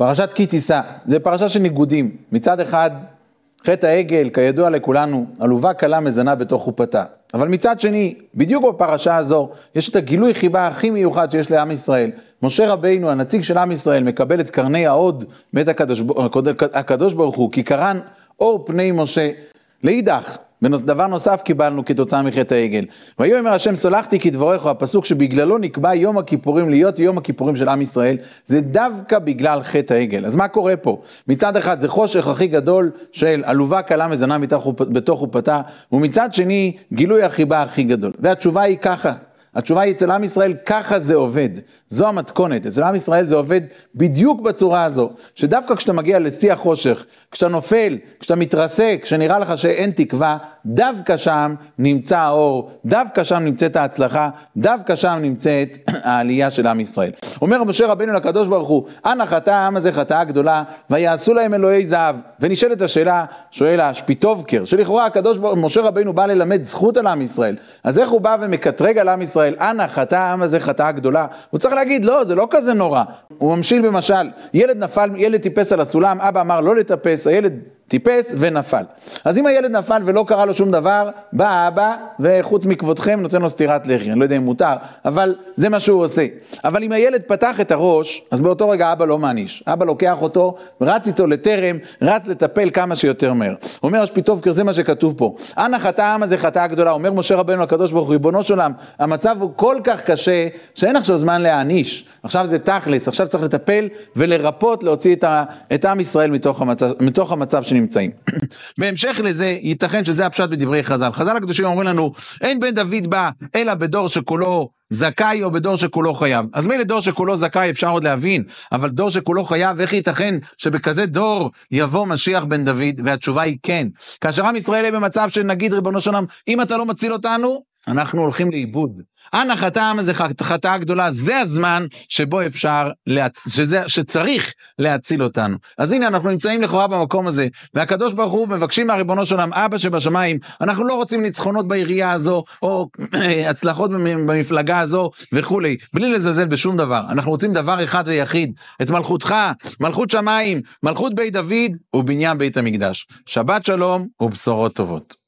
פרשת כי תישא, זה פרשה של ניגודים. מצד אחד, חטא העגל, כידוע לכולנו, עלובה קלה מזנה בתוך חופתה. אבל מצד שני, בדיוק בפרשה הזו, יש את הגילוי חיבה הכי מיוחד שיש לעם ישראל. משה רבינו, הנציג של עם ישראל, מקבל את קרני ההוד מאת הקדוש, הקדוש ברוך הוא, כי קרן אור פני משה. לאידך, דבר נוסף קיבלנו כתוצאה מחטא העגל. ויאמר השם סולחתי כדבריך, הפסוק שבגללו נקבע יום הכיפורים להיות יום הכיפורים של עם ישראל, זה דווקא בגלל חטא העגל. אז מה קורה פה? מצד אחד זה חושך הכי גדול של עלובה קלה מזנה בתוך חופתה, ומצד שני גילוי החיבה הכי גדול. והתשובה היא ככה, התשובה היא אצל עם ישראל, ככה זה עובד. זו המתכונת. אצל עם ישראל זה עובד בדיוק בצורה הזו, שדווקא כשאתה מגיע לשיא החושך, כשאתה נופל, כשאתה מתרסק, כשנראה לך שאין תקווה, דווקא שם נמצא האור, דווקא שם נמצאת ההצלחה, דווקא שם נמצאת העלייה של עם ישראל. אומר משה רבינו לקדוש ברוך הוא, אנא חטא העם הזה חטאה גדולה, ויעשו להם אלוהי זהב. ונשאלת השאלה, שואל השפיטובקר, שלכאורה הקדוש ברוך הוא, משה רבינו בא ללמד זכות על עם ישראל, אז איך הוא בא ומקטרג על עם ישראל, אנא חטא העם הזה חטאה גדולה? הוא צריך להגיד, לא, זה לא כזה נורא. הוא ממשיל במשל, ילד נפל, ילד טיפס על הסולם, אבא אמר לא לטפס, הילד טיפס ונפל. אז אם הילד נפל ולא קרה לו שום דבר, בא האבא וחוץ מכבודכם נותן לו סטירת לחי, אני לא יודע אם מותר, אבל זה מה שהוא עושה. אבל אם הילד פתח את הראש, אז באותו רגע אבא לא מעניש. אבא לוקח אותו, רץ איתו לטרם, רץ לטפל כמה שיותר מהר. אומר השפיטובקר, זה מה שכתוב פה. אנא חטא העם הזה חטאה גדולה, אומר משה רבנו לקדוש ברוך הוא, ריבונו של עולם, המצב הוא כל כך קשה, שאין עכשיו זמן להעניש. עכשיו זה תכלס, עכשיו צריך לטפל ולרפות, להוציא את, ה, את עם ישראל מתוך המצב, מתוך המצב שנמצאים. בהמשך לזה, ייתכן שזה הפשט בדברי חז"ל. חז"ל הקדושים אומרים לנו, אין בן דוד בא אלא בדור שכולו זכאי או בדור שכולו חייב. אז מילא דור שכולו זכאי אפשר עוד להבין, אבל דור שכולו חייב, איך ייתכן שבכזה דור יבוא משיח בן דוד? והתשובה היא כן. כאשר עם ישראל יהיה במצב שנגיד ריבונו של אם אתה לא מציל אותנו, אנחנו הולכים לאיבוד. העם הזה חטאה גדולה, זה הזמן שבו אפשר, להצ... שזה, שצריך להציל אותנו. אז הנה אנחנו נמצאים לכאורה במקום הזה, והקדוש ברוך הוא מבקשים מהריבונו של עולם, אבא שבשמיים, אנחנו לא רוצים ניצחונות בעירייה הזו, או הצלחות במפלגה הזו וכולי, בלי לזלזל בשום דבר. אנחנו רוצים דבר אחד ויחיד, את מלכותך, מלכות שמיים, מלכות בית דוד ובניין בית המקדש. שבת שלום ובשורות טובות.